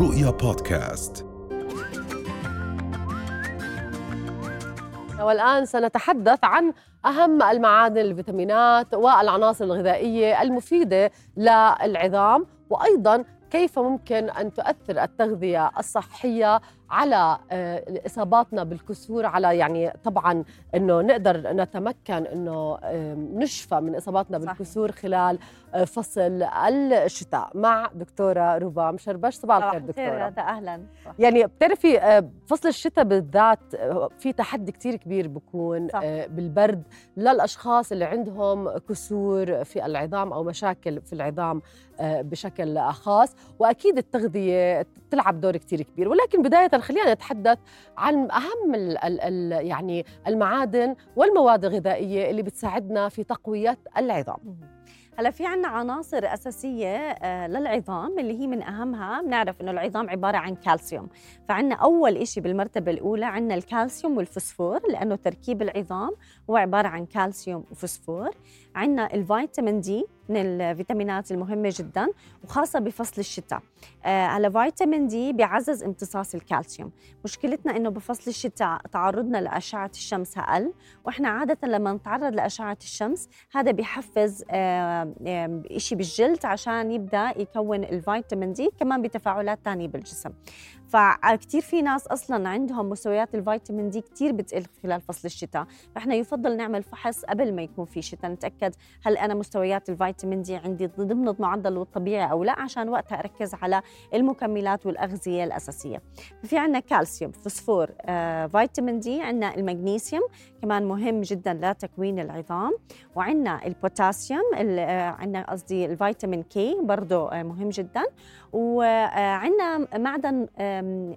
رؤيا بودكاست. والآن سنتحدث عن أهم المعادن الفيتامينات والعناصر الغذائية المفيدة للعظام وأيضا كيف ممكن أن تؤثر التغذية الصحية على آه، إصاباتنا بالكسور على يعني طبعا إنه نقدر نتمكن إنه نشفى من إصاباتنا صحيح. بالكسور خلال آه، فصل الشتاء مع دكتورة ربا مشربش صباح الخير دكتورة أهلا يعني بتعرفي آه، فصل الشتاء بالذات في تحدي كثير كبير بكون صح. بالبرد للأشخاص اللي عندهم كسور في العظام أو مشاكل في العظام بشكل خاص وأكيد التغذية تلعب دور كثير كبير. ولكن بداية خلينا نتحدث عن أهم ال ال يعني المعادن والمواد الغذائية اللي بتساعدنا في تقوية العظام. هلا في عنا عناصر أساسية آه، للعظام اللي هي من أهمها. بنعرف إنه العظام عبارة عن كالسيوم. فعنا أول شيء بالمرتبة الأولى عنا الكالسيوم والفسفور لأنه تركيب العظام هو عبارة عن كالسيوم وفسفور عنا الفيتامين D من الفيتامينات المهمة جدا وخاصة بفصل الشتاء. آه على فيتامين D بيعزز امتصاص الكالسيوم. مشكلتنا إنه بفصل الشتاء تعرضنا لأشعة الشمس أقل وإحنا عادة لما نتعرض لأشعة الشمس هذا بيحفز آه آه شيء بالجلد عشان يبدأ يكون الفيتامين دي كمان بتفاعلات ثانية بالجسم. فكتير في ناس أصلا عندهم مستويات الفيتامين دي كتير بتقل خلال فصل الشتاء. فإحنا يفضل نعمل فحص قبل ما يكون في شتاء. نتأكد هل أنا مستويات الفيتامين دي عندي ضمن المعدل الطبيعي أو لا عشان وقتها أركز على المكملات والأغذية الأساسية. في عندنا كالسيوم فوسفور آه، فيتامين D عندنا المغنيسيوم كمان مهم جدا لتكوين العظام. وعندنا البوتاسيوم آه، عندنا قصدي الفيتامين K برضه آه، مهم جدا. وعندنا معدن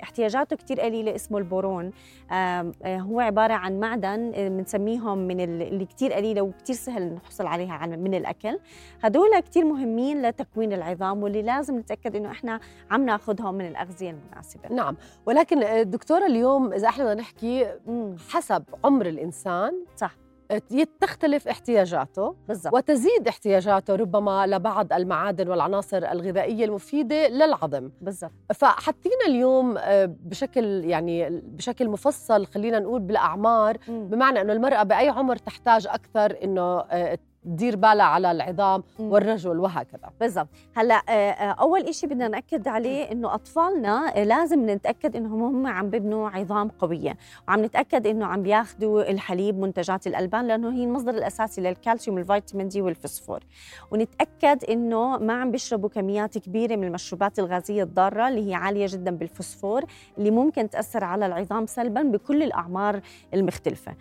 احتياجاته كتير قليلة اسمه البورون. آه، هو عبارة عن معدن بنسميهم من اللي كتير قليلة وكتير سهل نحصل عليها من الأكل. هدول كتير مهمين لتكوين العظام واللي لازم نتأكد إنه إحنا عم ناخذهم من الأغذية المناسبة. نعم. ولكن آه، دكتورة اليوم إذا إحنا بدنا نحكي حسب عمر الإنسان صح. تختلف احتياجاته بالزبط. وتزيد احتياجاته ربما لبعض المعادن والعناصر الغذائية المفيدة للعظم بالضبط فحطينا اليوم آه، بشكل يعني بشكل مفصل خلينا نقول بالأعمار م. بمعنى إنه المرأة بأي عمر تحتاج أكثر إنه تدير بالها على العظام والرجل وهكذا. بالضبط. هلا آه، آه، أول شيء بدنا نأكد عليه إنه أطفالنا آه، لازم نتأكد إنهم هم عم ببنوا عظام قوية. وعم نتأكد إنه عم بياخذوا الحليب منتجات الألبان لأنه هي المصدر الأساسي للكالسيوم والفيتامين دي والفسفور. ونتأكد إنه ما عم بيشربوا كميات كبيرة من المشروبات الغازية الضارة اللي هي عالية جدا بالفسفور اللي ممكن تأثر على العظام سلبا بكل الأعمار المختلفة.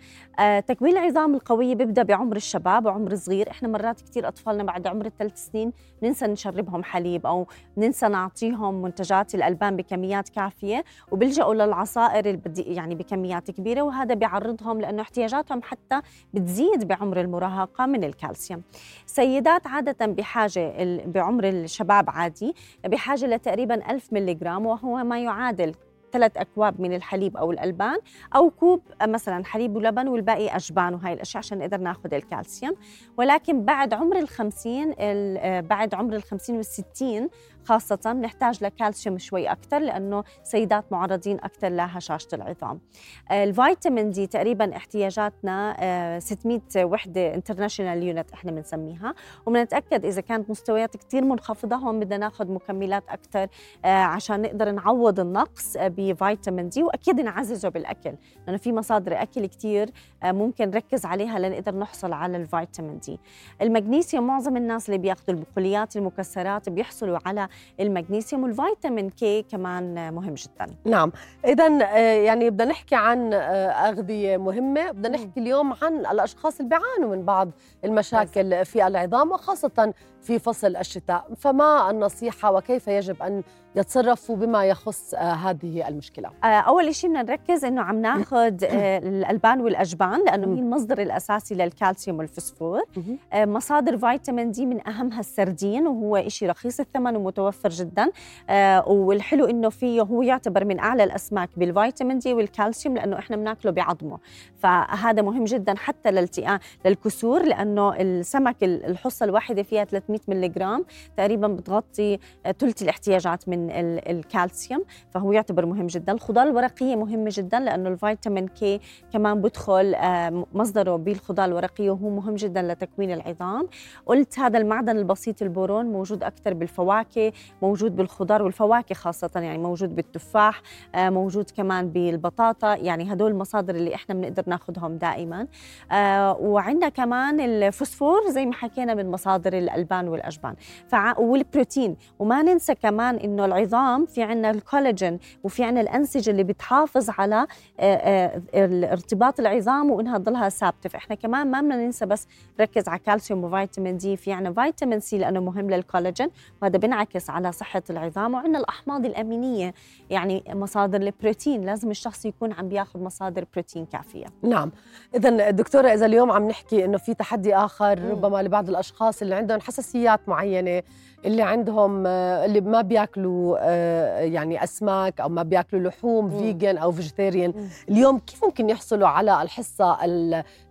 تكوين العظام القوية بيبدأ بعمر الشباب وعمر الصغير. صغير إحنا مرات كثير أطفالنا بعد عمر الثلاث سنين ننسى نشربهم حليب أو ننسى نعطيهم منتجات الألبان بكميات كافية وبيلجأوا للعصائر يعني بكميات كبيرة وهذا بيعرضهم لأنه احتياجاتهم حتى بتزيد بعمر المراهقة من الكالسيوم. سيدات عادة بحاجة بعمر الشباب عادي بحاجة لتقريبا 1000 ملغ وهو ما يعادل ثلاث أكواب من الحليب أو الألبان أو كوب مثلا حليب ولبن والباقي أجبان وهي الأشياء عشان نقدر ناخذ الكالسيوم. ولكن بعد عمر الخمسين بعد عمر الخمسين والستين خاصة نحتاج لكالسيوم شوي أكثر لأنه سيدات معرضين أكثر لهشاشة العظام. الفيتامين دي تقريبا احتياجاتنا 600 آه، وحدة international unit إحنا بنسميها. وبنتأكد إذا كانت مستويات كثير منخفضة هون بدنا ناخذ مكملات أكثر آه، عشان نقدر نعوض النقص بفيتامين دي وأكيد نعززه بالأكل لأنه في مصادر أكل كثير آه، ممكن نركز عليها لنقدر نحصل على الفيتامين دي. المغنيسيوم معظم الناس اللي بيأخذوا البقوليات المكسرات بيحصلوا على المغنيسيوم والفيتامين كي كمان مهم جدا. نعم. اذا آه، يعني بدنا نحكي عن آه، أغذية مهمة بدنا نحكي اليوم عن الأشخاص اللي بيعانوا من بعض المشاكل في العظام وخاصة في فصل الشتاء. فما النصيحة وكيف يجب أن يتصرفوا بما يخص آه، هذه المشكلة. أول شيء بدنا نركز إنه عم ناخذ الألبان والأجبان لأنه هي المصدر الأساسي للكالسيوم والفسفور. مصادر فيتامين دي من أهمها السردين وهو شيء رخيص الثمن ومتوفر متوفر جدا. آه والحلو إنه فيه هو يعتبر من أعلى الأسماك بالفيتامين دي والكالسيوم لأنه إحنا بناكله بعظمه. فهذا مهم جدا حتى للالتئام للكسور لأنه السمك الحصة الواحدة فيها 300 300 ملغ تقريبا بتغطي ثلث الاحتياجات من الكالسيوم فهو يعتبر مهم جدا. الخضار الورقيه مهمة جدا لأنه الفيتامين كي كمان بدخل مصدره بالخضار الورقيه وهو مهم جدا لتكوين العظام. قلت هذا المعدن البسيط البورون موجود أكثر بالفواكه موجود بالخضار والفواكه خاصة يعني موجود بالتفاح موجود كمان بالبطاطا. يعني هدول المصادر اللي إحنا بنقدر ناخذهم دائما. وعندنا كمان الفوسفور زي ما حكينا من مصادر الألبان والأجبان. والبروتين. وما ننسى كمان إنه العظام في عندنا الكولاجين وفي عندنا الأنسجة اللي بتحافظ على ارتباط العظام وإنها تضلها ثابتة. فإحنا كمان ما بدنا ننسى بس نركز على كالسيوم وفيتامين دي في عندنا فيتامين سي لأنه مهم للكولاجين وهذا بينعكس على صحة العظام وعندنا الأحماض الأمينية يعني مصادر البروتين لازم الشخص يكون عم بياخذ مصادر بروتين كافية. نعم. اذا دكتورة إذا اليوم عم نحكي إنه في تحدي آخر ربما لبعض الأشخاص اللي عندهم حساسيات معينة اللي عندهم اللي ما بياكلوا آه، يعني أسماك أو ما بياكلوا لحوم vegan أو vegetarian اليوم كيف ممكن يحصلوا على الحصة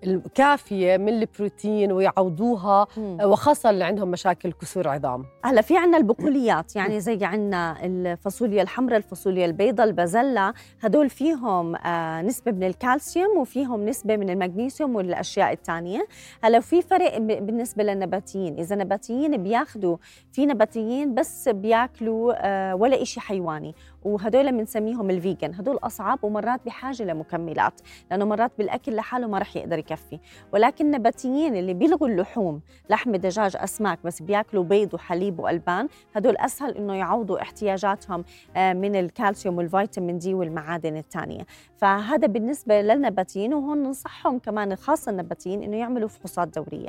الكافية من البروتين ويعوضوها؟ وخاصة اللي عندهم مشاكل كسور عظام. هلا في عندنا البقوليات يعني زي عندنا الفاصوليا الحمراء الفاصوليا البيضاء البازلا هدول فيهم آه، نسبة من الكالسيوم وفيهم نسبة من المغنيسيوم والأشياء الثانية هلا في فرق بالنسبة للنباتيين. إذا نباتيين بياخذوا في نباتيين بس بياكلوا آه، ولا شيء حيواني. وهدول بنسميهم ال vegan. هدول أصعب ومرات بحاجة لمكملات لأنه مرات بالأكل لحاله ما رح يقدر يكفي. ولكن النباتيين اللي بيلغوا اللحوم لحم دجاج أسماك بس بياكلوا بيض وحليب وألبان هدول أسهل إنه يعوضوا احتياجاتهم آه، من الكالسيوم والفيتامين دي والمعادن الثانية فهذا بالنسبة للنباتيين وهون ننصحهم كمان خاصة النباتيين إنه يعملوا فحوصات دورية.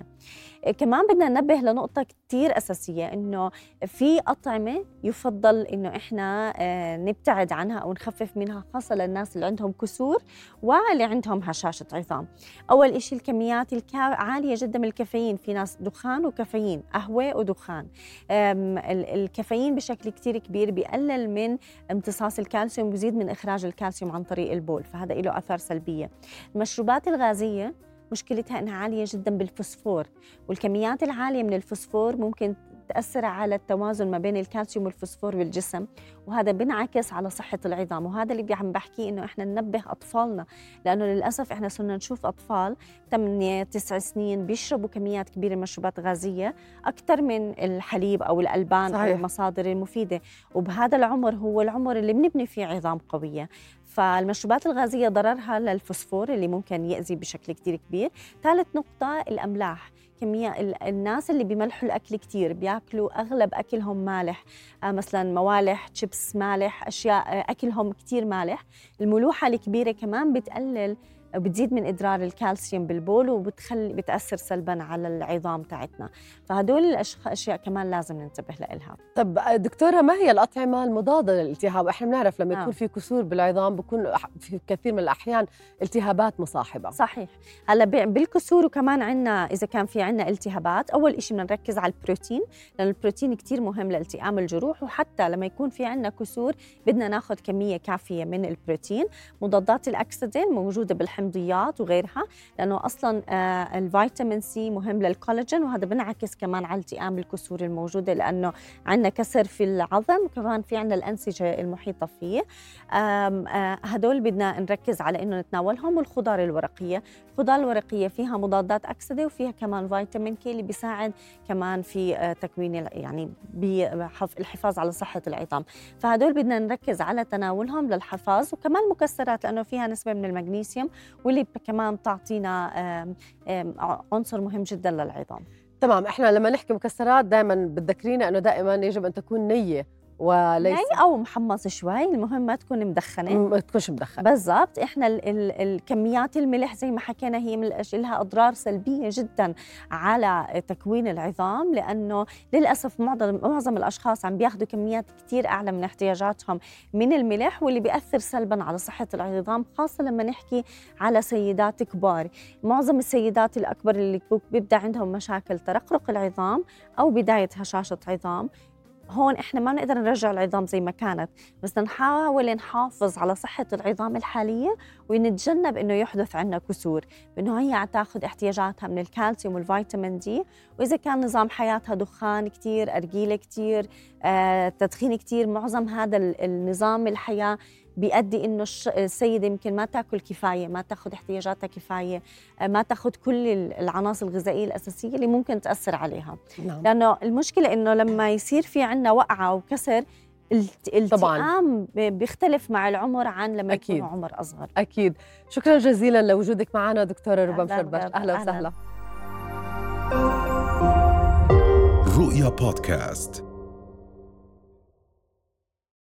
كمان بدنا ننبه لنقطة كتير أساسية إنه في أطعمة يفضل إنه إحنا آه، نبتعد عنها أو نخفف منها خاصة للناس اللي عندهم كسور واللي عندهم هشاشة عظام. أول إشي الكميات عالية جدا من الكافيين. في ناس دخان وكافيين قهوة ودخان. الكافيين بشكل كتير كبير بيقلل من امتصاص الكالسيوم ويزيد من إخراج الكالسيوم عن طريق البول فهذا له آثار سلبية. المشروبات الغازية مشكلتها إنها عالية جدا بالفوسفور والكميات العالية من الفوسفور ممكن تأثر على التوازن ما بين الكالسيوم والفوسفور بالجسم وهذا بينعكس على صحة العظام. وهذا اللي عم بحكيه إنه إحنا ننبه أطفالنا لأنه للأسف إحنا صرنا نشوف أطفال 8 9 سنين بيشربوا كميات كبيرة من مشروبات غازية أكثر من الحليب أو الألبان صحيح. أو المصادر المفيدة. وبهذا العمر هو العمر اللي بنبني فيه عظام قوية. فالمشروبات الغازية ضررها للفوسفور اللي ممكن يأذي بشكل كتير كبير. ثالث نقطة الأملاح. كمية الناس اللي بيملحوا الأكل كتير بياكلوا أغلب أكلهم مالح. آه مثلا موالح تشيبس مالح أشياء آه أكلهم كتير مالح. الملوحة الكبيرة كمان بتقلل بتزيد من إدرار الكالسيوم بالبول وبتخلي بتأثر سلبا على العظام تاعتنا. فهدول الاشياء كمان لازم ننتبه لها طب دكتورة ما هي الأطعمة المضادة للالتهاب؟ إحنا بنعرف لما يكون آه. في كسور بالعظام بكون في كثير من الأحيان التهابات مصاحبة. صحيح. هلأ بالكسور وكمان عندنا إذا كان في عندنا التهابات أول شيء بدنا نركز على البروتين لأن البروتين كثير مهم لالتئام الجروح وحتى لما يكون في عندنا كسور بدنا ناخذ كمية كافية من البروتين. مضادات الاكسدين موجودة بالحمض الحمضيات وغيرها لأنه أصلا آه، الفيتامين سي مهم للكولاجين وهذا بنعكس كمان على التئام الكسور الموجودة لأنه عندنا كسر في العظم وكمان في عندنا الأنسجة المحيطة فيه. آه، هدول بدنا نركز على إنه نتناولهم والخضار الورقية. الخضار الورقية فيها مضادات أكسدة وفيها كمان فيتامين كي اللي بيساعد كمان في آه، تكوين يعني بالحفاظ على صحة العظام. فهدول بدنا نركز على تناولهم للحفاظ وكمان مكسرات لأنه فيها نسبة من المغنيسيوم واللي كمان بتعطينا عنصر مهم جدا للعظام. تمام إحنا لما نحكي مكسرات دائما بتذكرينا إنه دائما يجب أن تكون نية وليس ني أو محمص شوي المهم ما تكون مدخنة. ما تكونش مدخنة. بالضبط إحنا ال ال الكميات الملح زي ما حكينا هي من لها أضرار سلبية جدا على تكوين العظام لأنه للأسف معظم معظم الأشخاص عم بياخذوا كميات كثير أعلى من احتياجاتهم من الملح واللي بيأثر سلبا على صحة العظام خاصة لما نحكي على سيدات كبار. معظم السيدات الأكبر اللي بيبدأ عندهم مشاكل ترقرق العظام أو بداية هشاشة عظام هون إحنا ما بنقدر نرجع العظام زي ما كانت بس نحاول نحافظ على صحة العظام الحالية ونتجنب إنه يحدث عندنا كسور بإنه هي عم تاخذ احتياجاتها من الكالسيوم والفيتامين دي وإذا كان نظام حياتها دخان كثير أرجيلة كثير آه، تدخين كثير معظم هذا النظام الحياة بيؤدي إنه السيدة يمكن ما تأكل كفاية ما تأخذ احتياجاتها كفاية آه، ما تأخذ كل العناصر الغذائية الأساسية اللي ممكن تأثر عليها. نعم. لأنه المشكلة إنه لما يصير في عندنا وقعة وكسر الالتئام بيختلف مع العمر عن لما أكيد. يكون عمر أصغر. أكيد. شكرا جزيلا لوجودك معنا دكتورة رباب شربش أهلا. وسهلا. رؤيا بودكاست.